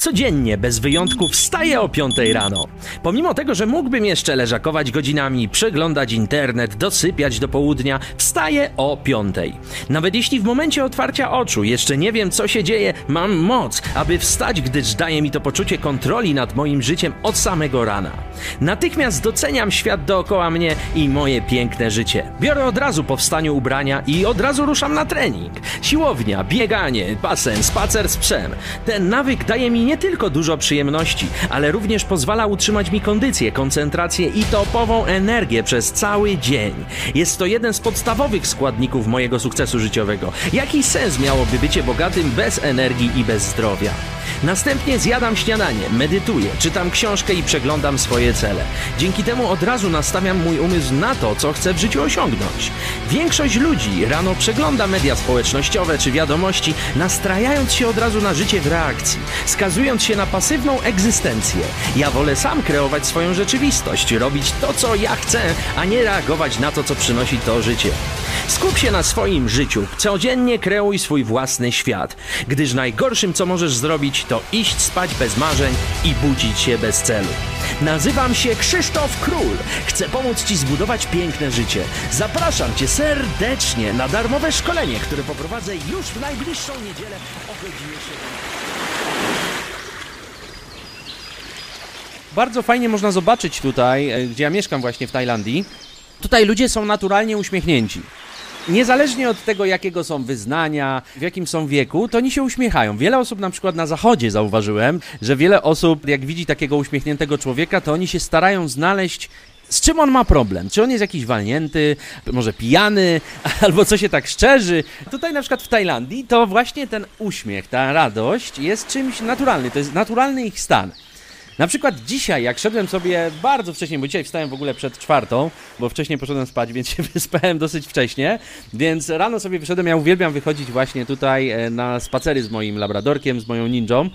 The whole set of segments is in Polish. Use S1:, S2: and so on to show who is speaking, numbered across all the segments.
S1: Codziennie, bez wyjątku, wstaję o 5 rano. Pomimo tego, że mógłbym jeszcze leżakować godzinami, przeglądać internet, dosypiać do południa, wstaję o 5. Nawet jeśli w momencie otwarcia oczu jeszcze nie wiem, co się dzieje, mam moc, aby wstać, gdyż daje mi to poczucie kontroli nad moim życiem od samego rana. Natychmiast doceniam świat dookoła mnie i moje piękne życie. Biorę od razu po wstaniu ubrania i od razu ruszam na trening. Siłownia, bieganie, basen, spacer z psem. Ten nawyk daje mi nie tylko dużo przyjemności, ale również pozwala utrzymać mi kondycję, koncentrację i topową energię przez cały dzień. Jest to jeden z podstawowych składników mojego sukcesu życiowego. Jaki sens miałoby bycie bogatym bez energii i bez zdrowia? Następnie zjadam śniadanie, medytuję, czytam książkę i przeglądam swoje cele. Dzięki temu od razu nastawiam mój umysł na to, co chcę w życiu osiągnąć. Większość ludzi rano przegląda media społecznościowe czy wiadomości, nastrajając się od razu na życie w reakcji, skazując się na pasywną egzystencję. Ja wolę sam kreować swoją rzeczywistość, robić to, co ja chcę, a nie reagować na to, co przynosi to życie. Skup się na swoim życiu, codziennie kreuj swój własny świat, gdyż najgorszym, co możesz zrobić, to iść spać bez marzeń i budzić się bez celu. Nazywam się Krzysztof Król. Chcę pomóc Ci zbudować piękne życie. Zapraszam Cię serdecznie na darmowe szkolenie, które poprowadzę już w najbliższą niedzielę o godzinie 7. Bardzo fajnie można zobaczyć tutaj, e, gdzie ja mieszkam właśnie w Tajlandii. Tutaj ludzie są naturalnie uśmiechnięci. Niezależnie od tego, jakiego są wyznania, w jakim są wieku, to oni się uśmiechają. Wiele osób, na przykład na zachodzie, zauważyłem, że wiele osób, jak widzi takiego uśmiechniętego człowieka, to oni się starają znaleźć z czym on ma problem? Czy on jest jakiś walnięty, może pijany, albo co się tak szczerzy? Tutaj na przykład w Tajlandii to właśnie ten uśmiech, ta radość jest czymś naturalnym, to jest naturalny ich stan. Na przykład dzisiaj, jak szedłem sobie bardzo wcześnie, bo dzisiaj wstałem w ogóle przed czwartą, bo wcześniej poszedłem spać, więc się wyspałem dosyć wcześnie, więc rano sobie wyszedłem, ja uwielbiam wychodzić właśnie tutaj e, na spacery z moim labradorkiem, z moją ninją,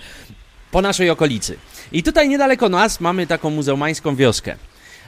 S1: po naszej okolicy. I tutaj niedaleko nas mamy taką muzełmańską wioskę.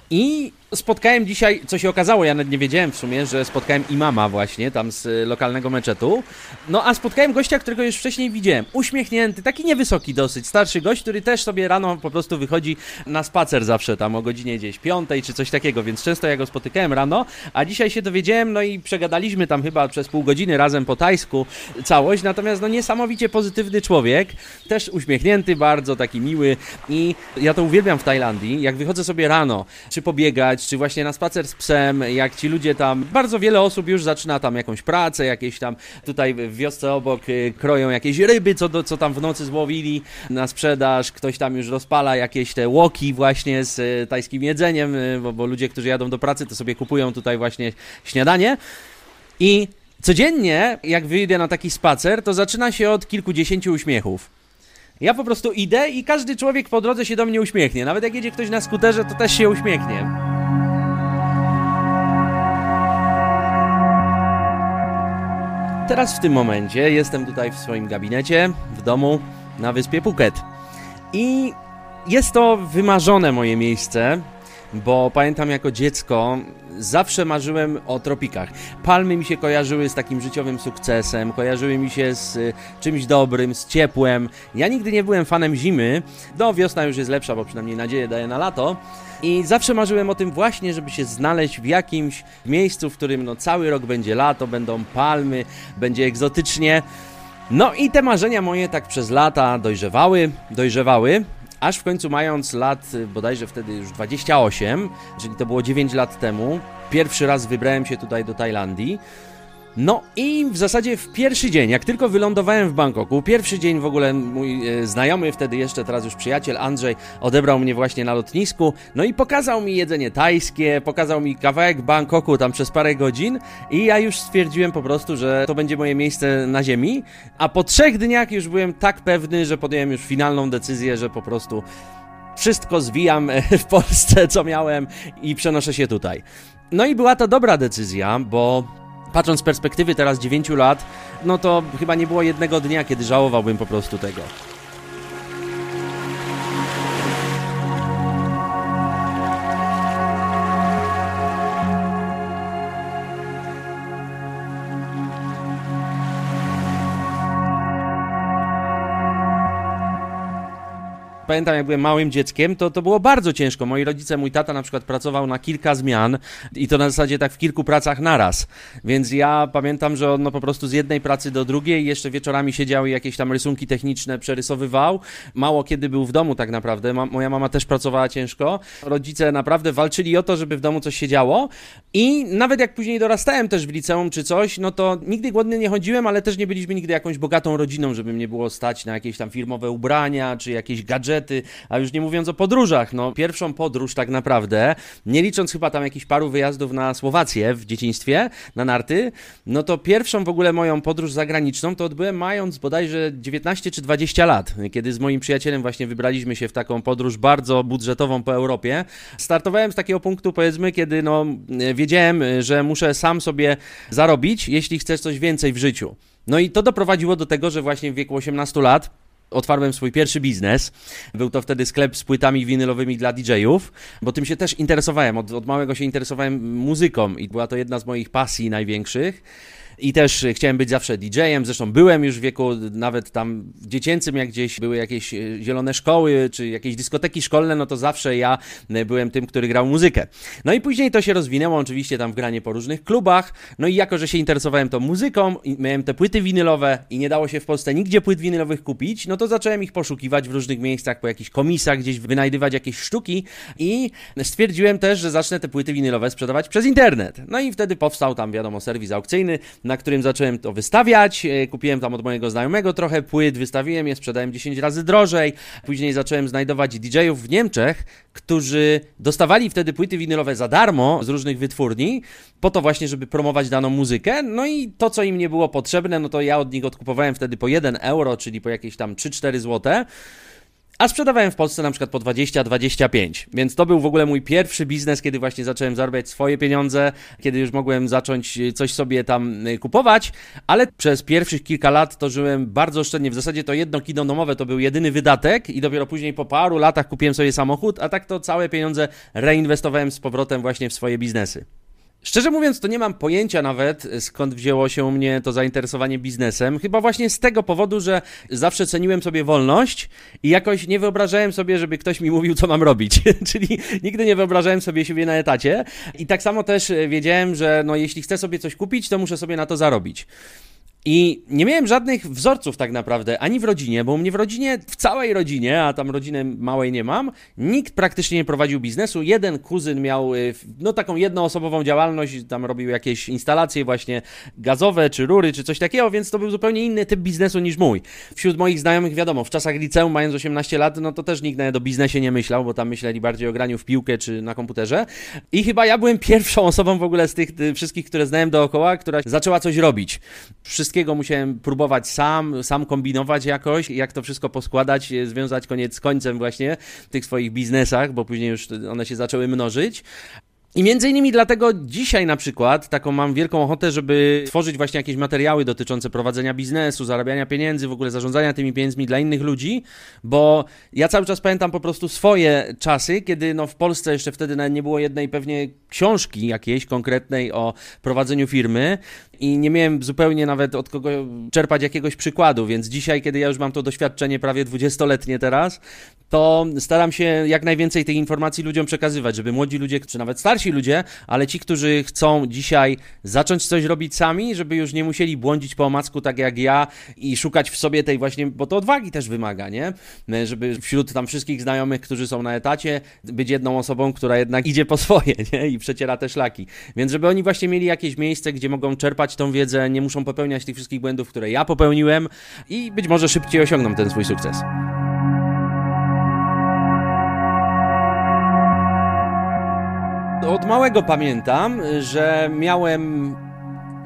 S1: I spotkałem dzisiaj, co się okazało, ja nawet nie wiedziałem w sumie, że spotkałem imama właśnie tam z y, lokalnego meczetu. No a spotkałem gościa, którego już wcześniej widziałem. Uśmiechnięty, taki niewysoki dosyć, starszy gość, który też sobie rano po prostu wychodzi na spacer zawsze tam o godzinie gdzieś piątej czy coś takiego, więc często ja go spotykałem rano, a dzisiaj się dowiedziałem, no i przegadaliśmy tam chyba przez pół godziny razem po tajsku całość, natomiast no niesamowicie pozytywny człowiek, też uśmiechnięty, bardzo taki miły i ja to uwielbiam w Tajlandii, jak wychodzę sobie rano, czy pobiegać, czy właśnie na spacer z psem, jak ci ludzie tam, bardzo wiele osób już zaczyna tam jakąś pracę, jakieś tam tutaj w wiosce obok y, kroją jakieś ryby, co, do, co tam w nocy złowili na sprzedaż, ktoś tam już rozpala jakieś te łoki właśnie z y, tajskim jedzeniem, y, bo, bo ludzie, którzy jadą do pracy, to sobie kupują tutaj właśnie śniadanie i codziennie, jak wyjdę na taki spacer, to zaczyna się od kilkudziesięciu uśmiechów. Ja po prostu idę i każdy człowiek po drodze się do mnie uśmiechnie. Nawet jak jedzie ktoś na skuterze, to też się uśmiechnie. Teraz w tym momencie jestem tutaj w swoim gabinecie, w domu, na wyspie Phuket. I jest to wymarzone moje miejsce, bo pamiętam jako dziecko zawsze marzyłem o tropikach. Palmy mi się kojarzyły z takim życiowym sukcesem, kojarzyły mi się z y, czymś dobrym, z ciepłem. Ja nigdy nie byłem fanem zimy. No, wiosna już jest lepsza, bo przynajmniej nadzieję daje na lato. I zawsze marzyłem o tym właśnie, żeby się znaleźć w jakimś miejscu, w którym no, cały rok będzie lato, będą palmy, będzie egzotycznie. No i te marzenia moje tak przez lata dojrzewały, dojrzewały, aż w końcu mając lat y, bodajże wtedy już 28, czyli to było 9 lat temu, pierwszy raz wybrałem się tutaj do Tajlandii. No i w zasadzie w pierwszy dzień, jak tylko wylądowałem w Bangkoku, pierwszy dzień w ogóle mój e, znajomy, wtedy jeszcze teraz już przyjaciel Andrzej, odebrał mnie właśnie na lotnisku, no i pokazał mi jedzenie tajskie, pokazał mi kawałek Bangkoku tam przez parę godzin i ja już stwierdziłem po prostu, że to będzie moje miejsce na ziemi, a po trzech dniach już byłem tak pewny, że podjąłem już finalną decyzję, że po prostu wszystko zwijam w Polsce, co miałem i przenoszę się tutaj. No i była to dobra decyzja, bo patrząc z perspektywy teraz 9 lat, no to chyba nie było jednego dnia, kiedy żałowałbym po prostu tego. Pamiętam jak byłem małym dzieckiem, to to było bardzo ciężko. Moi rodzice, mój tata na przykład pracował na kilka zmian i to na zasadzie tak w kilku pracach naraz. Więc ja pamiętam, że on no, po prostu z jednej pracy do drugiej, jeszcze wieczorami siedział i jakieś tam rysunki techniczne przerysowywał. Mało kiedy był w domu tak naprawdę. Ma, moja mama też pracowała ciężko. Rodzice naprawdę walczyli o to, żeby w domu coś się działo. I nawet jak później dorastałem też w liceum czy coś, no to nigdy głodny nie chodziłem, ale też nie byliśmy nigdy jakąś bogatą rodziną, żeby mnie było stać na jakieś tam firmowe ubrania czy jakieś gadżety, a już nie mówiąc o podróżach. No, pierwszą podróż tak naprawdę, nie licząc chyba tam jakichś paru wyjazdów na Słowację w dzieciństwie, na narty, no to pierwszą w ogóle moją podróż zagraniczną to odbyłem mając bodajże 19 czy 20 lat, kiedy z moim przyjacielem właśnie wybraliśmy się w taką podróż bardzo budżetową po Europie. Startowałem z takiego punktu, powiedzmy, kiedy no, wiedziałem, że muszę sam sobie zarobić, jeśli chcesz coś więcej w życiu. No i to doprowadziło do tego, że właśnie w wieku 18 lat otwarłem swój pierwszy biznes. Był to wtedy sklep z płytami winylowymi dla DJ-ów, bo tym się też interesowałem. Od, od małego się interesowałem muzyką i była to jedna z moich pasji największych. I też chciałem być zawsze DJ-em, zresztą byłem już w wieku nawet tam dziecięcym, jak gdzieś były jakieś e, zielone szkoły, czy jakieś dyskoteki szkolne, no to zawsze ja e, byłem tym, który grał muzykę. No i później to się rozwinęło oczywiście tam w granie po różnych klubach, no i jako, że się interesowałem tą muzyką, miałem te płyty winylowe i nie dało się w Polsce nigdzie płyt winylowych kupić, no to zacząłem ich poszukiwać w różnych miejscach, po jakichś komisach, gdzieś wynajdywać jakieś sztuki i stwierdziłem też, że zacznę te płyty winylowe sprzedawać przez internet. No i wtedy powstał tam, wiadomo, serwis aukcyjny, na którym zacząłem to wystawiać. E, kupiłem tam od mojego znajomego trochę płyt, wystawiłem je, sprzedałem 10 razy drożej. Później zacząłem znajdować DJ-ów w Niemczech, którzy dostawali wtedy płyty winylowe za darmo z różnych wytwórni, po to właśnie, żeby promować daną muzykę. No i to, co im nie było potrzebne, no to ja od nich odkupowałem wtedy po 1 euro, czyli po jakieś tam 3-4 złote. A sprzedawałem w Polsce na przykład po 20-25, więc to był w ogóle mój pierwszy biznes, kiedy właśnie zacząłem zarabiać swoje pieniądze, kiedy już mogłem zacząć coś sobie tam y, kupować, ale przez pierwszych kilka lat to żyłem bardzo oszczędnie. W zasadzie to jedno kino domowe to był jedyny wydatek i dopiero później po paru latach kupiłem sobie samochód, a tak to całe pieniądze reinwestowałem z powrotem właśnie w swoje biznesy. Szczerze mówiąc, to nie mam pojęcia nawet, skąd wzięło się u mnie to zainteresowanie biznesem. Chyba właśnie z tego powodu, że zawsze ceniłem sobie wolność i jakoś nie wyobrażałem sobie, żeby ktoś mi mówił, co mam robić. Czyli nigdy nie wyobrażałem sobie siebie na etacie. I tak samo też wiedziałem, że no, jeśli chcę sobie coś kupić, to muszę sobie na to zarobić. I nie miałem żadnych wzorców tak naprawdę, ani w rodzinie, bo u mnie w rodzinie, w całej rodzinie, a tam rodziny małej nie mam, nikt praktycznie nie prowadził biznesu. Jeden kuzyn miał y, no taką jednoosobową działalność, tam robił jakieś instalacje właśnie gazowe, czy rury, czy coś takiego, więc to był zupełnie inny typ biznesu niż mój. Wśród moich znajomych, wiadomo, w czasach liceum, mając 18 lat, no to też nikt nawet o biznesie nie myślał, bo tam myśleli bardziej o graniu w piłkę, czy na komputerze. I chyba ja byłem pierwszą osobą w ogóle z tych wszystkich, które znałem dookoła, która zaczęła coś robić. Wszystkie wszystkiego musiałem próbować sam, sam kombinować jakoś, jak to wszystko poskładać, e, związać koniec z końcem właśnie w tych swoich biznesach, bo później już one się zaczęły mnożyć. I między innymi dlatego dzisiaj na przykład taką mam wielką ochotę, żeby tworzyć właśnie jakieś materiały dotyczące prowadzenia biznesu, zarabiania pieniędzy, w ogóle zarządzania tymi pieniędzmi dla innych ludzi, bo ja cały czas pamiętam po prostu swoje czasy, kiedy no w Polsce jeszcze wtedy nawet nie było jednej pewnie książki jakiejś konkretnej o prowadzeniu firmy i nie miałem zupełnie nawet od kogo czerpać jakiegoś przykładu, więc dzisiaj, kiedy ja już mam to doświadczenie prawie 20-letnie teraz, to staram się jak najwięcej tych informacji ludziom przekazywać, żeby młodzi ludzie, czy nawet starsi ludzie, ale ci, którzy chcą dzisiaj zacząć coś robić sami, żeby już nie musieli błądzić po omacku tak jak ja i szukać w sobie tej właśnie, bo to odwagi też wymaga, nie? Żeby wśród tam wszystkich znajomych, którzy są na etacie, być jedną osobą, która jednak idzie po swoje, nie? I przeciera te szlaki. Więc żeby oni właśnie mieli jakieś miejsce, gdzie mogą czerpać tą wiedzę, nie muszą popełniać tych wszystkich błędów, które ja popełniłem i być może szybciej osiągną ten swój sukces. Od małego pamiętam, że miałem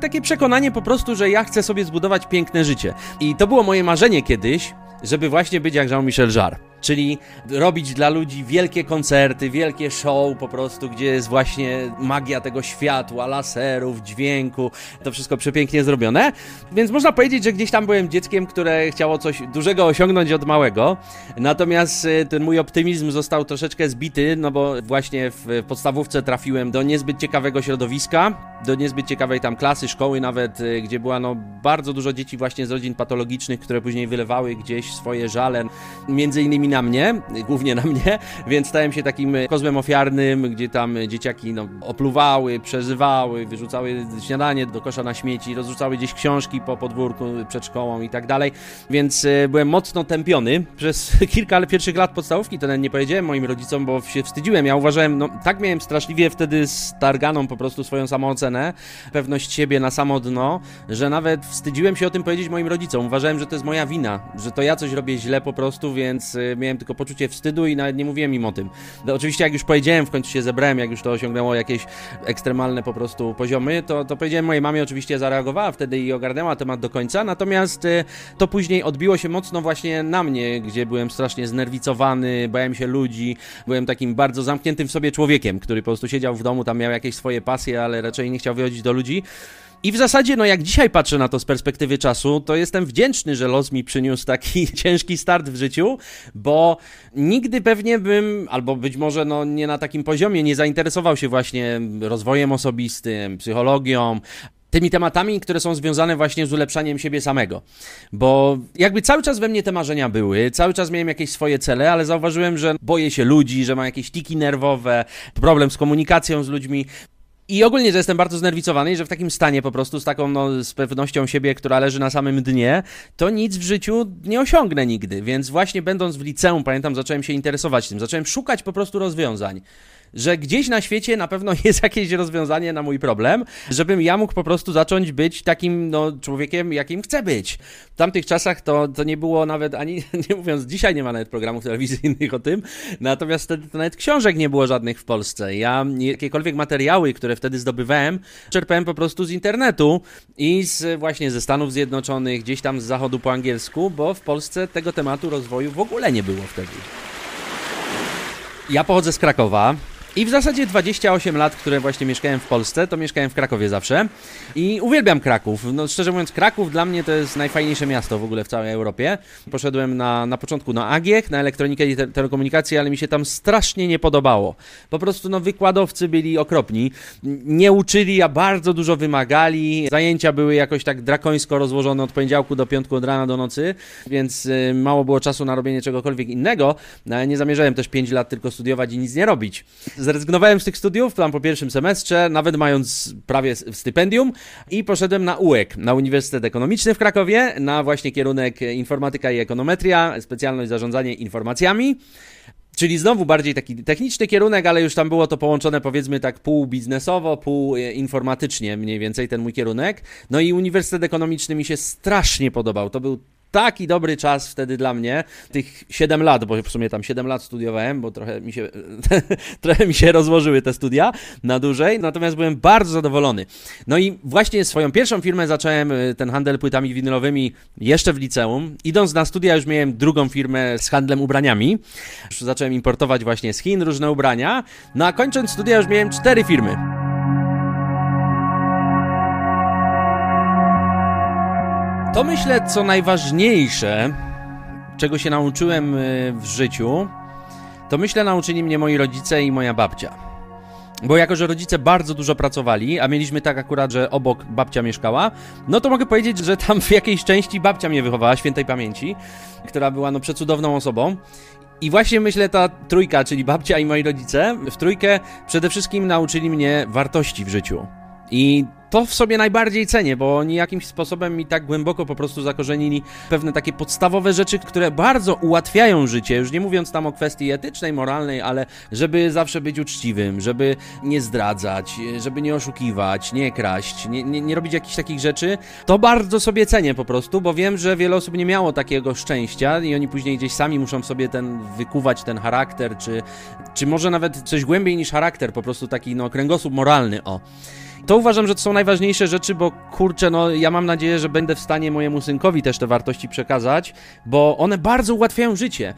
S1: takie przekonanie po prostu, że ja chcę sobie zbudować piękne życie. I to było moje marzenie kiedyś, żeby właśnie być jak Jean-Michel Jarre czyli robić dla ludzi wielkie koncerty, wielkie show po prostu, gdzie jest właśnie magia tego światła, laserów, dźwięku, to wszystko przepięknie zrobione. Więc można powiedzieć, że gdzieś tam byłem dzieckiem, które chciało coś dużego osiągnąć od małego. Natomiast y, ten mój optymizm został troszeczkę zbity, no bo właśnie w podstawówce trafiłem do niezbyt ciekawego środowiska, do niezbyt ciekawej tam klasy, szkoły nawet, y, gdzie była no bardzo dużo dzieci właśnie z rodzin patologicznych, które później wylewały gdzieś swoje żale, między innymi na mnie, głównie na mnie, więc stałem się takim kozłem ofiarnym, gdzie tam dzieciaki no, opluwały, przeżywały, wyrzucały śniadanie do kosza na śmieci, rozrzucały gdzieś książki po podwórku przed szkołą i tak dalej, więc e, byłem mocno tępiony przez kilka pierwszych lat podstawówki, to nie powiedziałem moim rodzicom, bo się wstydziłem, ja uważałem, no tak miałem straszliwie wtedy starganą po prostu swoją samoocenę, pewność siebie na samo dno, że nawet wstydziłem się o tym powiedzieć moim rodzicom, uważałem, że to jest moja wina, że to ja coś robię źle po prostu, więc e, miałem tylko poczucie wstydu i nawet nie mówiłem im o tym. No, oczywiście jak już powiedziałem, w końcu się zebrałem, jak już to osiągnęło jakieś ekstremalne po prostu poziomy, to, to powiedziałem mojej mamie, oczywiście zareagowała wtedy i ogarnęła temat do końca, natomiast e, to później odbiło się mocno właśnie na mnie, gdzie byłem strasznie znerwicowany, bałem się ludzi, byłem takim bardzo zamkniętym w sobie człowiekiem, który po prostu siedział w domu, tam miał jakieś swoje pasje, ale raczej nie chciał wychodzić do ludzi. I w zasadzie, no jak dzisiaj patrzę na to z perspektywy czasu, to jestem wdzięczny, że los mi przyniósł taki ciężki start w życiu, bo nigdy pewnie bym, albo być może no nie na takim poziomie, nie zainteresował się właśnie rozwojem osobistym, psychologią, tymi tematami, które są związane właśnie z ulepszaniem siebie samego. Bo jakby cały czas we mnie te marzenia były, cały czas miałem jakieś swoje cele, ale zauważyłem, że boję się ludzi, że mam jakieś tiki nerwowe, problem z komunikacją z ludźmi. I ogólnie, że jestem bardzo znerwicowany i że w takim stanie po prostu, z taką no, z pewnością siebie, która leży na samym dnie, to nic w życiu nie osiągnę nigdy. Więc właśnie będąc w liceum, pamiętam, zacząłem się interesować tym, zacząłem szukać po prostu rozwiązań że gdzieś na świecie na pewno jest jakieś rozwiązanie na mój problem, żebym ja mógł po prostu zacząć być takim no, człowiekiem, jakim chcę być. W tamtych czasach to, to nie było nawet ani, nie mówiąc, dzisiaj nie ma nawet programów telewizyjnych o tym, natomiast wtedy to nawet książek nie było żadnych w Polsce. Ja jakiekolwiek materiały, które wtedy zdobywałem, czerpałem po prostu z internetu i z, właśnie ze Stanów Zjednoczonych, gdzieś tam z zachodu po angielsku, bo w Polsce tego tematu rozwoju w ogóle nie było wtedy. Ja pochodzę z Krakowa, i w zasadzie 28 lat, które właśnie mieszkałem w Polsce, to mieszkałem w Krakowie zawsze. I uwielbiam Kraków. No szczerze mówiąc, Kraków dla mnie to jest najfajniejsze miasto w ogóle w całej Europie. Poszedłem na, na początku na AGIEK, na elektronikę i te telekomunikację, ale mi się tam strasznie nie podobało. Po prostu no wykładowcy byli okropni. Nie uczyli, a bardzo dużo wymagali. Zajęcia były jakoś tak drakońsko rozłożone od poniedziałku do piątku, od rana do nocy, więc y, mało było czasu na robienie czegokolwiek innego. No, nie zamierzałem też 5 lat tylko studiować i nic nie robić zrezygnowałem z tych studiów tam po pierwszym semestrze, nawet mając prawie stypendium i poszedłem na UEK, na Uniwersytet Ekonomiczny w Krakowie, na właśnie kierunek informatyka i ekonometria, specjalność zarządzanie informacjami. Czyli znowu bardziej taki techniczny kierunek, ale już tam było to połączone powiedzmy tak pół biznesowo, pół e, informatycznie mniej więcej ten mój kierunek. No i Uniwersytet Ekonomiczny mi się strasznie podobał. To był taki dobry czas wtedy dla mnie, tych 7 lat, bo w sumie tam 7 lat studiowałem, bo trochę mi się, trochę mi się rozłożyły te studia na dłużej, natomiast byłem bardzo zadowolony. No i właśnie swoją pierwszą firmę zacząłem, y, ten handel płytami winylowymi, jeszcze w liceum. Idąc na studia już miałem drugą firmę z handlem ubraniami. Już zacząłem importować właśnie z Chin różne ubrania, no a kończąc studia już miałem cztery firmy. To myślę, co najważniejsze, czego się nauczyłem y, w życiu, to myślę, nauczyli mnie moi rodzice i moja babcia. Bo jako, że rodzice bardzo dużo pracowali, a mieliśmy tak akurat, że obok babcia mieszkała, no to mogę powiedzieć, że tam w jakiejś części babcia mnie wychowała, świętej pamięci, która była no przecudowną osobą. I właśnie myślę, ta trójka, czyli babcia i moi rodzice, w trójkę przede wszystkim nauczyli mnie wartości w życiu. I to w sobie najbardziej cenię, bo oni jakimś sposobem mi tak głęboko po prostu zakorzenili pewne takie podstawowe rzeczy, które bardzo ułatwiają życie, już nie mówiąc tam o kwestii etycznej, moralnej, ale żeby zawsze być uczciwym, żeby nie zdradzać, żeby nie oszukiwać, nie kraść, nie, nie, nie robić jakichś takich rzeczy, to bardzo sobie cenię po prostu, bo wiem, że wiele osób nie miało takiego szczęścia i oni później gdzieś sami muszą sobie ten wykuwać ten charakter, czy, czy może nawet coś głębiej niż charakter, po prostu taki no kręgosłup moralny, o. To uważam, że to są najważniejsze rzeczy, bo kurczę, no ja mam nadzieję, że będę w stanie mojemu synkowi też te wartości przekazać, bo one bardzo ułatwiają życie.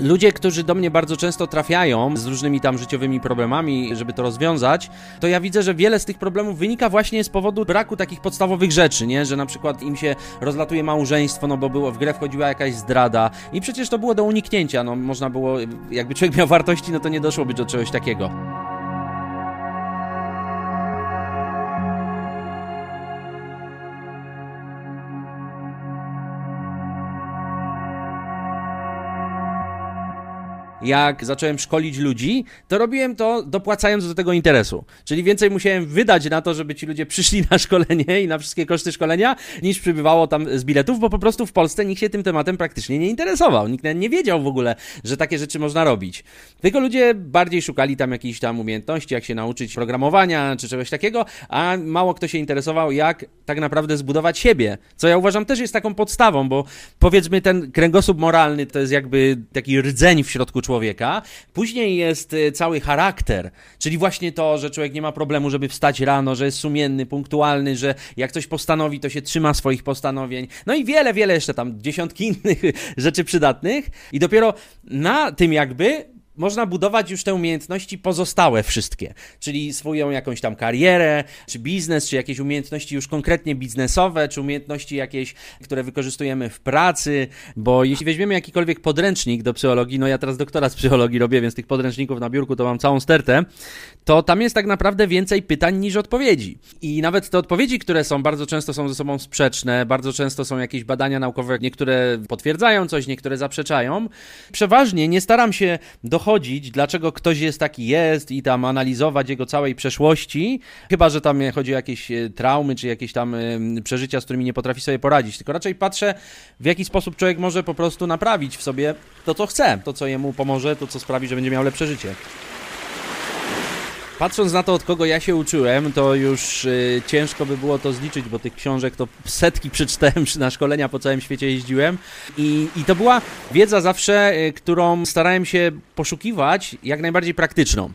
S1: Ludzie, którzy do mnie bardzo często trafiają z różnymi tam życiowymi problemami, żeby to rozwiązać, to ja widzę, że wiele z tych problemów wynika właśnie z powodu braku takich podstawowych rzeczy, nie? Że na przykład im się rozlatuje małżeństwo, no bo było, w grę wchodziła jakaś zdrada i przecież to było do uniknięcia, no można było, jakby człowiek miał wartości, no to nie doszłoby do czegoś takiego. Jak zacząłem szkolić ludzi, to robiłem to dopłacając do tego interesu. Czyli więcej musiałem wydać na to, żeby ci ludzie przyszli na szkolenie i na wszystkie koszty szkolenia, niż przybywało tam z biletów, bo po prostu w Polsce nikt się tym tematem praktycznie nie interesował. Nikt nie wiedział w ogóle, że takie rzeczy można robić. Tylko ludzie bardziej szukali tam jakichś tam umiejętności, jak się nauczyć programowania czy czegoś takiego, a mało kto się interesował, jak tak naprawdę zbudować siebie. Co ja uważam też jest taką podstawą, bo powiedzmy ten kręgosłup moralny to jest jakby taki rdzeń w środku człowieka. Później jest y, cały charakter, czyli właśnie to, że człowiek nie ma problemu, żeby wstać rano, że jest sumienny, punktualny, że jak coś postanowi, to się trzyma swoich postanowień. No i wiele, wiele jeszcze tam, dziesiątki innych rzeczy przydatnych. I dopiero na tym jakby można budować już te umiejętności pozostałe wszystkie, czyli swoją jakąś tam karierę, czy biznes, czy jakieś umiejętności już konkretnie biznesowe, czy umiejętności jakieś, które wykorzystujemy w pracy, bo jeśli weźmiemy jakikolwiek podręcznik do psychologii, no ja teraz doktora z psychologii robię, więc tych podręczników na biurku to mam całą stertę, to tam jest tak naprawdę więcej pytań niż odpowiedzi. I nawet te odpowiedzi, które są, bardzo często są ze sobą sprzeczne, bardzo często są jakieś badania naukowe, niektóre potwierdzają coś, niektóre zaprzeczają. Przeważnie nie staram się dochodzić, dlaczego ktoś jest taki jest i tam analizować jego całej przeszłości, chyba że tam chodzi o jakieś e, traumy, czy jakieś tam przeżycia, z którymi nie potrafi sobie poradzić, tylko raczej patrzę, w jaki sposób człowiek może po prostu naprawić w sobie to, co chce, to, co jemu pomoże, to, co sprawi, że będzie miał lepsze życie. Patrząc na to, od kogo ja się uczyłem, to już y, ciężko by było to zliczyć, bo tych książek to setki przeczytałem na szkolenia po całym świecie jeździłem. I, i to była wiedza zawsze, y, którą starałem się poszukiwać, jak najbardziej praktyczną.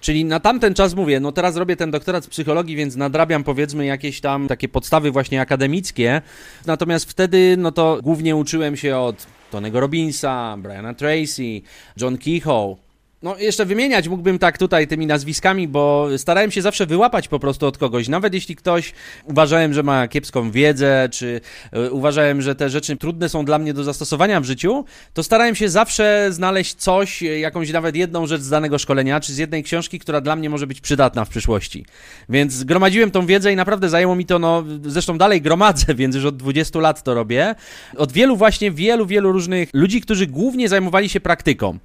S1: Czyli na tamten czas mówię, no teraz robię ten doktorat z psychologii, więc nadrabiam powiedzmy jakieś tam takie podstawy właśnie akademickie. Natomiast wtedy, no to głównie uczyłem się od Tonego Robinsa, Briana Tracy, John Kehoe, no, jeszcze wymieniać mógłbym tak tutaj tymi nazwiskami, bo starałem się zawsze wyłapać po prostu od kogoś. Nawet jeśli ktoś uważałem, że ma kiepską wiedzę, czy y, uważałem, że te rzeczy trudne są dla mnie do zastosowania w życiu, to starałem się zawsze znaleźć coś, jakąś nawet jedną rzecz z danego szkolenia, czy z jednej książki, która dla mnie może być przydatna w przyszłości. Więc zgromadziłem tą wiedzę i naprawdę zajęło mi to, no, zresztą dalej gromadzę, więc już od 20 lat to robię. Od wielu właśnie, wielu, wielu różnych ludzi, którzy głównie zajmowali się praktyką.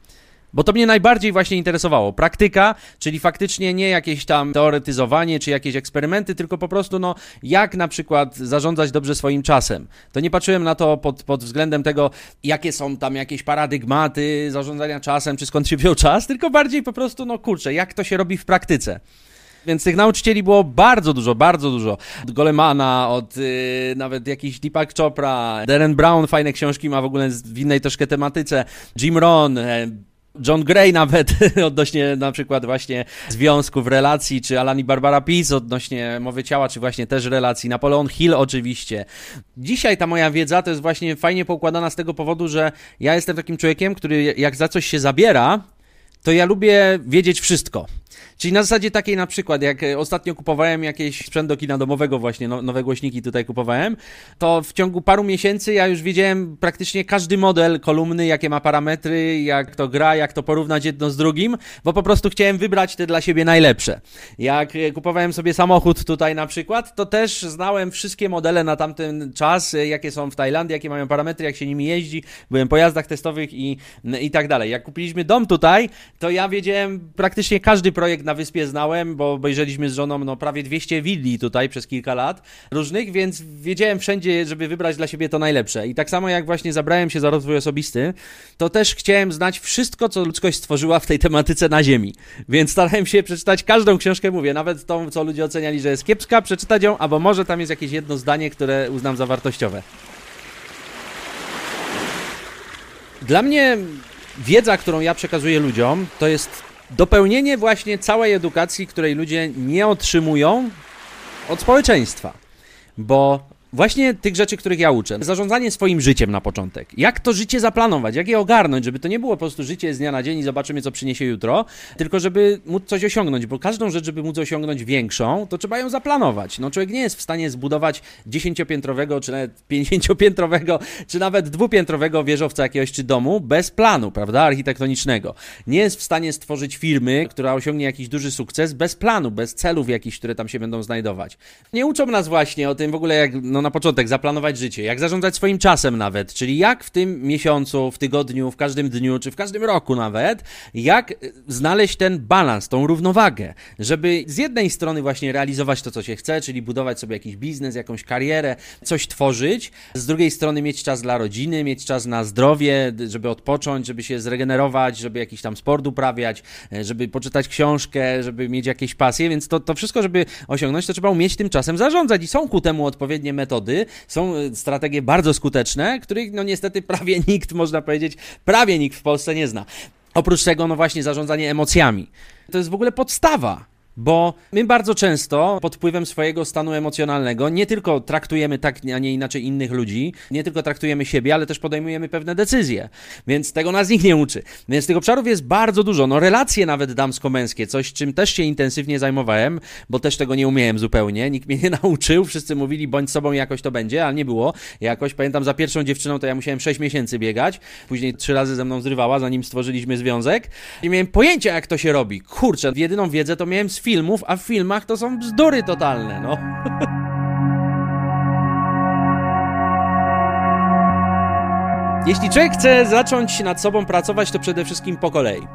S1: Bo to mnie najbardziej właśnie interesowało. Praktyka, czyli faktycznie nie jakieś tam teoretyzowanie czy jakieś eksperymenty, tylko po prostu, no, jak na przykład zarządzać dobrze swoim czasem. To nie patrzyłem na to pod, pod względem tego, jakie są tam jakieś paradygmaty zarządzania czasem, czy skąd się wziął czas, tylko bardziej po prostu, no kurczę, jak to się robi w praktyce. Więc tych nauczycieli było bardzo dużo, bardzo dużo. Od Golemana, od yy, nawet jakiś Deepak Chopra, Darren Brown fajne książki ma w ogóle w innej troszkę tematyce, Jim Rohn, e, John Gray nawet odnośnie na przykład właśnie związków, relacji, czy Alani Barbara Peace odnośnie mowy ciała, czy właśnie też relacji, Napoleon Hill oczywiście. Dzisiaj ta moja wiedza to jest właśnie fajnie poukładana z tego powodu, że ja jestem takim człowiekiem, który jak za coś się zabiera, to ja lubię wiedzieć wszystko. Czyli na zasadzie takiej na przykład, jak e, ostatnio kupowałem jakieś sprzęt do kina domowego właśnie, no, nowe głośniki tutaj kupowałem, to w ciągu paru miesięcy ja już wiedziałem praktycznie każdy model kolumny, jakie ma parametry, jak to gra, jak to porównać jedno z drugim, bo po prostu chciałem wybrać te dla siebie najlepsze. Jak e, kupowałem sobie samochód tutaj na przykład, to też znałem wszystkie modele na tamten czas, e, jakie są w Tajlandii, jakie mają parametry, jak się nimi jeździ, byłem po jazdach testowych i, i tak dalej. Jak kupiliśmy dom tutaj, to ja wiedziałem praktycznie każdy projekt na wyspie znałem, bo obejrzeliśmy z żoną no, prawie 200 willi tutaj przez kilka lat różnych, więc wiedziałem wszędzie, żeby wybrać dla siebie to najlepsze. I tak samo jak właśnie zabrałem się za rozwój osobisty, to też chciałem znać wszystko, co ludzkość stworzyła w tej tematyce na Ziemi. Więc starałem się przeczytać każdą książkę, mówię, nawet tą, co ludzie oceniali, że jest kiepska, przeczytać ją, albo może tam jest jakieś jedno zdanie, które uznam za wartościowe. Dla mnie wiedza, którą ja przekazuję ludziom, to jest dopełnienie właśnie całej edukacji, której ludzie nie otrzymują od społeczeństwa. Bo właśnie tych rzeczy, których ja uczę. Zarządzanie swoim życiem na początek. Jak to życie zaplanować, jak je ogarnąć, żeby to nie było po prostu życie z dnia na dzień i zobaczymy, co przyniesie jutro, tylko żeby móc coś osiągnąć, bo każdą rzecz, żeby móc osiągnąć większą, to trzeba ją zaplanować. No człowiek nie jest w stanie zbudować dziesięciopiętrowego, czy nawet pięćdziesięciopiętrowego, czy nawet dwupiętrowego wieżowca jakiegoś czy domu bez planu, prawda, architektonicznego. Nie jest w stanie stworzyć firmy, która osiągnie jakiś duży sukces bez planu, bez celów jakichś, które tam się będą znajdować. Nie uczą nas właśnie o tym w ogóle, jak no, na początek zaplanować życie, jak zarządzać swoim czasem nawet, czyli jak w tym miesiącu, w tygodniu, w każdym dniu, czy w każdym roku nawet, jak e, znaleźć ten balans, tą równowagę, żeby z jednej strony właśnie realizować to, co się chce, czyli budować sobie jakiś biznes, jakąś karierę, coś tworzyć, z drugiej strony mieć czas dla rodziny, mieć czas na zdrowie, żeby odpocząć, żeby się zregenerować, żeby jakiś tam sport uprawiać, e, żeby poczytać książkę, żeby mieć jakieś pasje, więc to, to wszystko, żeby osiągnąć, to trzeba umieć tym czasem zarządzać i są ku temu odpowiednie metody, są e, strategie bardzo skuteczne, których no niestety prawie nikt, można powiedzieć, prawie nikt w Polsce nie zna. Oprócz tego, no właśnie, zarządzanie emocjami. To jest w ogóle podstawa. Bo my bardzo często pod wpływem swojego stanu emocjonalnego nie tylko traktujemy tak, a nie inaczej innych ludzi, nie tylko traktujemy siebie, ale też podejmujemy pewne decyzje. Więc tego nas nikt nie uczy. Więc tych obszarów jest bardzo dużo. No relacje nawet damsko-męskie, coś czym też się intensywnie zajmowałem, bo też tego nie umiałem zupełnie. Nikt mnie nie nauczył. Wszyscy mówili bądź sobą jakoś to będzie, ale nie było. Jakoś pamiętam za pierwszą dziewczyną to ja musiałem 6 miesięcy biegać. Później trzy razy ze mną zrywała, zanim stworzyliśmy związek. I miałem pojęcia jak to się robi. Kurczę, jedyną wiedzę to miałem z filmów, a w filmach to są bzdury totalne, no. Jeśli człowiek chce zacząć nad sobą pracować, to przede wszystkim po kolei.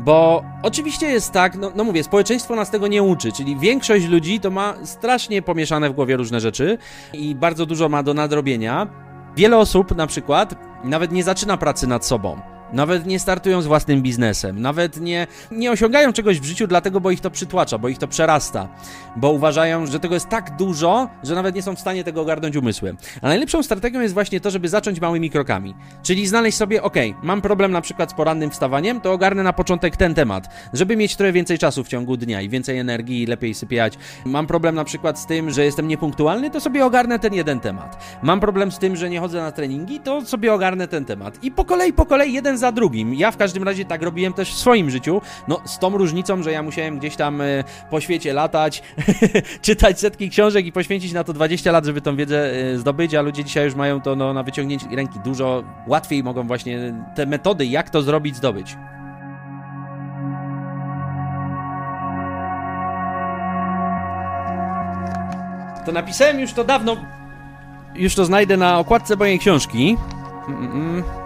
S1: Bo oczywiście jest tak, no, no, mówię, społeczeństwo nas tego nie uczy, czyli większość ludzi to ma strasznie pomieszane w głowie różne rzeczy i bardzo dużo ma do nadrobienia. Wiele osób na przykład nawet nie zaczyna pracy nad sobą. Nawet nie startują z własnym biznesem, nawet nie, nie osiągają czegoś w życiu, dlatego, bo ich to przytłacza, bo ich to przerasta, bo uważają, że tego jest tak dużo, że nawet nie są w stanie tego ogarnąć umysłem. A najlepszą strategią jest właśnie to, żeby zacząć małymi krokami. Czyli znaleźć sobie, ok, mam problem na przykład z porannym wstawaniem, to ogarnę na początek ten temat, żeby mieć trochę więcej czasu w ciągu dnia i więcej energii i lepiej sypiać. Mam problem na przykład z tym, że jestem niepunktualny, to sobie ogarnę ten jeden temat. Mam problem z tym, że nie chodzę na treningi, to sobie ogarnę ten temat. I po kolei, po kolei, jeden za drugim. Ja w każdym razie tak robiłem też w swoim życiu, no z tą różnicą, że ja musiałem gdzieś tam y, po świecie latać, czytać setki książek i poświęcić na to 20 lat, żeby tą wiedzę y, zdobyć, a ludzie dzisiaj już mają to no, na wyciągnięcie ręki dużo łatwiej mogą właśnie te metody, jak to zrobić, zdobyć. To napisałem już to dawno. Już to znajdę na okładce mojej książki. Mm -mm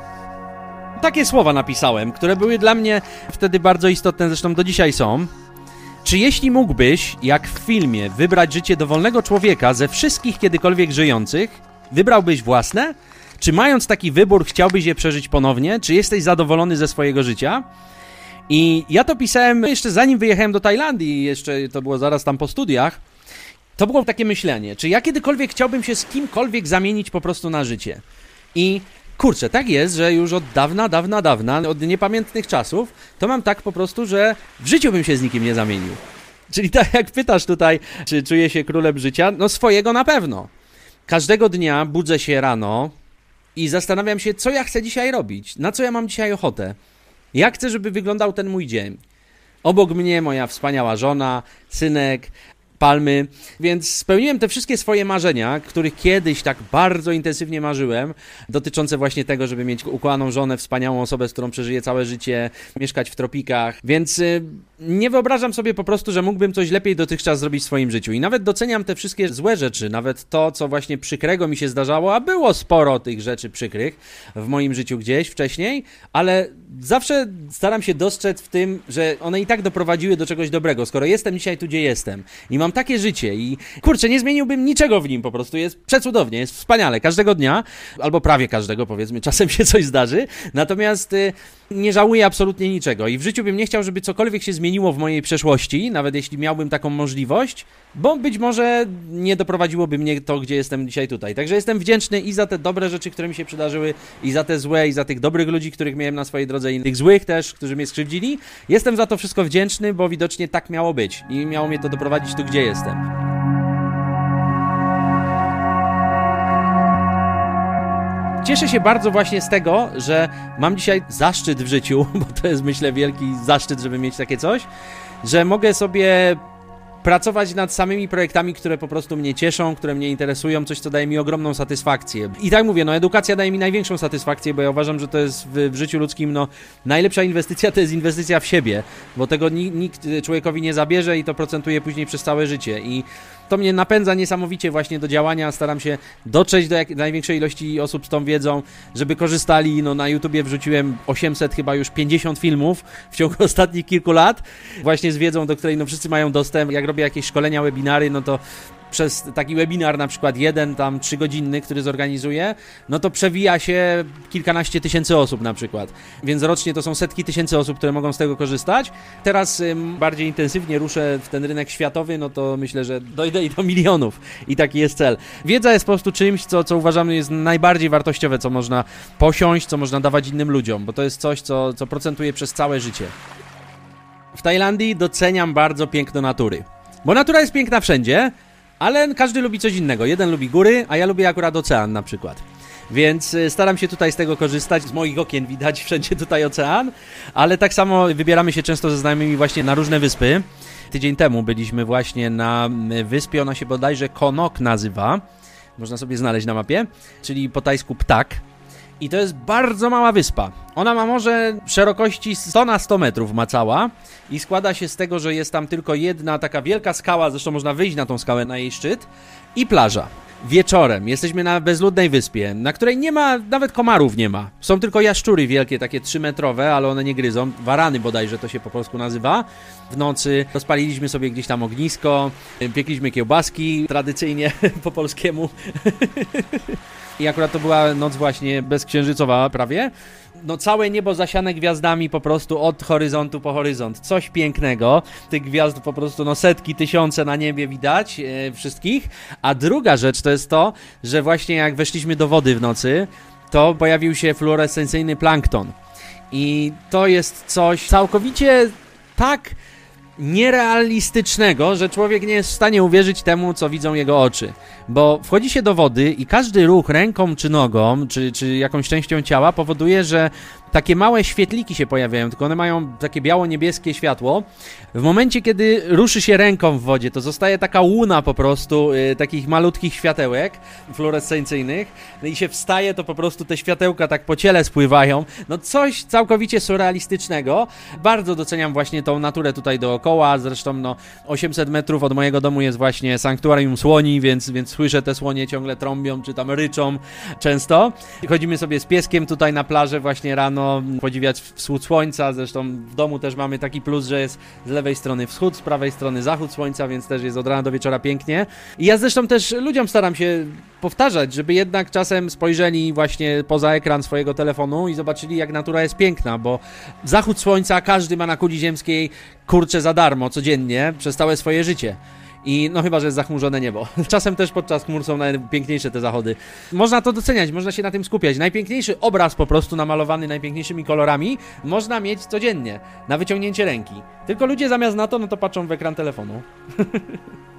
S1: takie słowa napisałem, które były dla mnie wtedy bardzo istotne, zresztą do dzisiaj są. Czy jeśli mógłbyś, jak w filmie, wybrać życie dowolnego człowieka ze wszystkich kiedykolwiek żyjących, wybrałbyś własne? Czy mając taki wybór chciałbyś je przeżyć ponownie? Czy jesteś zadowolony ze swojego życia? I ja to pisałem jeszcze zanim wyjechałem do Tajlandii, jeszcze to było zaraz tam po studiach. To było takie myślenie, czy ja kiedykolwiek chciałbym się z kimkolwiek zamienić po prostu na życie. I Kurczę, tak jest, że już od dawna, dawna, dawna, od niepamiętnych czasów, to mam tak po prostu, że w życiu bym się z nikim nie zamienił. Czyli tak jak pytasz tutaj, czy czuję się królem życia, no swojego na pewno. Każdego dnia budzę się rano i zastanawiam się, co ja chcę dzisiaj robić, na co ja mam dzisiaj ochotę. Jak chcę, żeby wyglądał ten mój dzień. Obok mnie moja wspaniała żona, synek, palmy, więc spełniłem te wszystkie swoje marzenia, których kiedyś tak bardzo intensywnie marzyłem, dotyczące właśnie tego, żeby mieć ukochaną żonę, wspaniałą osobę, z którą przeżyję całe życie, mieszkać w tropikach, więc y, nie wyobrażam sobie po prostu, że mógłbym coś lepiej dotychczas zrobić w swoim życiu. I nawet doceniam te wszystkie złe rzeczy, nawet to, co właśnie przykrego mi się zdarzało, a było sporo tych rzeczy przykrych w moim życiu gdzieś wcześniej, ale zawsze staram się dostrzec w tym, że one i tak doprowadziły do czegoś dobrego, skoro jestem dzisiaj tu, gdzie jestem i mam takie życie i kurczę, nie zmieniłbym niczego w nim po prostu. Jest przecudownie, jest wspaniale. Każdego dnia, albo prawie każdego powiedzmy, czasem się coś zdarzy. Natomiast y, nie żałuję absolutnie niczego i w życiu bym nie chciał, żeby cokolwiek się zmieniło w mojej przeszłości, nawet jeśli miałbym taką możliwość, bo być może nie doprowadziłoby mnie to, gdzie jestem dzisiaj tutaj. Także jestem wdzięczny i za te dobre rzeczy, które mi się przydarzyły, i za te złe, i za tych dobrych ludzi, których miałem na swojej drodze, i tych złych też, którzy mnie skrzywdzili. Jestem za to wszystko wdzięczny, bo widocznie tak miało być i miało mnie to doprowadzić tu, gdzie jestem. Cieszę się bardzo właśnie z tego, że mam dzisiaj zaszczyt w życiu, bo to jest myślę wielki zaszczyt, żeby mieć takie coś, że mogę sobie pracować nad samymi projektami, które po prostu mnie cieszą, które mnie interesują, coś, co daje mi ogromną satysfakcję. I tak mówię, no edukacja daje mi największą satysfakcję, bo ja uważam, że to jest w, w życiu ludzkim, no najlepsza inwestycja to jest inwestycja w siebie, bo tego nikt człowiekowi nie zabierze i to procentuje później przez całe życie. I to mnie napędza niesamowicie właśnie do działania. Staram się dotrzeć do jak, największej ilości osób z tą wiedzą, żeby korzystali. No na YouTubie wrzuciłem 800 chyba już 50 filmów w ciągu ostatnich kilku lat, właśnie z wiedzą, do której no wszyscy mają dostęp. Jak robię jakieś szkolenia, webinary, no to przez taki webinar, na przykład jeden tam trzygodzinny, który zorganizuję, no to przewija się kilkanaście tysięcy osób na przykład. Więc rocznie to są setki tysięcy osób, które mogą z tego korzystać. Teraz ym, bardziej intensywnie ruszę w ten rynek światowy, no to myślę, że dojdę i do milionów. I taki jest cel. Wiedza jest po prostu czymś, co, co uważamy jest najbardziej wartościowe, co można posiąść, co można dawać innym ludziom, bo to jest coś, co, co procentuje przez całe życie. W Tajlandii doceniam bardzo piękno natury. Bo natura jest piękna wszędzie, ale każdy lubi coś innego. Jeden lubi góry, a ja lubię akurat ocean na przykład. Więc y, staram się tutaj z tego korzystać. Z moich okien widać wszędzie tutaj ocean, ale tak samo wybieramy się często ze znajomymi właśnie na różne wyspy. Tydzień temu byliśmy właśnie na y, wyspie, ona się bodajże Konok nazywa. Można sobie znaleźć na mapie, czyli po tajsku ptak. I to jest bardzo mała wyspa. Ona ma może szerokości 100 na 100 metrów ma cała i składa się z tego, że jest tam tylko jedna taka wielka skała, zresztą można wyjść na tą skałę, na jej szczyt i plaża. Wieczorem jesteśmy na bezludnej wyspie, na której nie ma, nawet komarów nie ma. Są tylko jaszczury wielkie, takie 3-metrowe, ale one nie gryzą. Warany bodajże to się po polsku nazywa. W nocy rozpaliliśmy sobie gdzieś tam ognisko, piekliśmy kiełbaski, tradycyjnie po polskiemu. I akurat to była noc właśnie bezksiężycowa prawie. No całe niebo zasiane gwiazdami po prostu od horyzontu po horyzont. Coś pięknego. Tych gwiazd po prostu no setki, tysiące na niebie widać e, wszystkich. A druga rzecz to jest to, że właśnie jak weszliśmy do wody w nocy, to pojawił się fluorescencyjny plankton. I to jest coś całkowicie tak nierealistycznego, że człowiek nie jest w stanie uwierzyć temu, co widzą jego oczy. Bo wchodzi się do wody i każdy ruch ręką czy nogą, czy, czy jakąś częścią ciała powoduje, że takie małe świetliki się pojawiają, tylko one mają takie biało-niebieskie światło. W momencie, kiedy ruszy się ręką w wodzie, to zostaje taka łuna po prostu y, takich malutkich światełek fluorescencyjnych no i się wstaje, to po prostu te światełka tak po ciele spływają. No coś całkowicie surrealistycznego. Bardzo doceniam właśnie tą naturę tutaj dookoła, zresztą no 800 metrów od mojego domu jest właśnie sanktuarium słoni, więc, więc słyszę te słonie ciągle trąbią, czy tam ryczą często. Chodzimy sobie z pieskiem tutaj na plażę właśnie rano, rano, podziwiać wschód słońca. Zresztą w domu też mamy taki plus, że jest z lewej strony wschód, z prawej strony zachód słońca, więc też jest od rana do wieczora pięknie. I ja zresztą też ludziom staram się powtarzać, żeby jednak czasem spojrzeli właśnie poza ekran swojego telefonu i zobaczyli, jak natura jest piękna, bo zachód słońca każdy ma na kuli ziemskiej kurczę za darmo codziennie przez całe swoje życie. I no chyba, że jest zachmurzone niebo. Czasem też podczas chmur są najpiękniejsze te zachody. Można to doceniać, można się na tym skupiać. Najpiękniejszy obraz po prostu namalowany najpiękniejszymi kolorami można mieć codziennie, na wyciągnięcie ręki. Tylko ludzie zamiast na to, no to patrzą w ekran telefonu.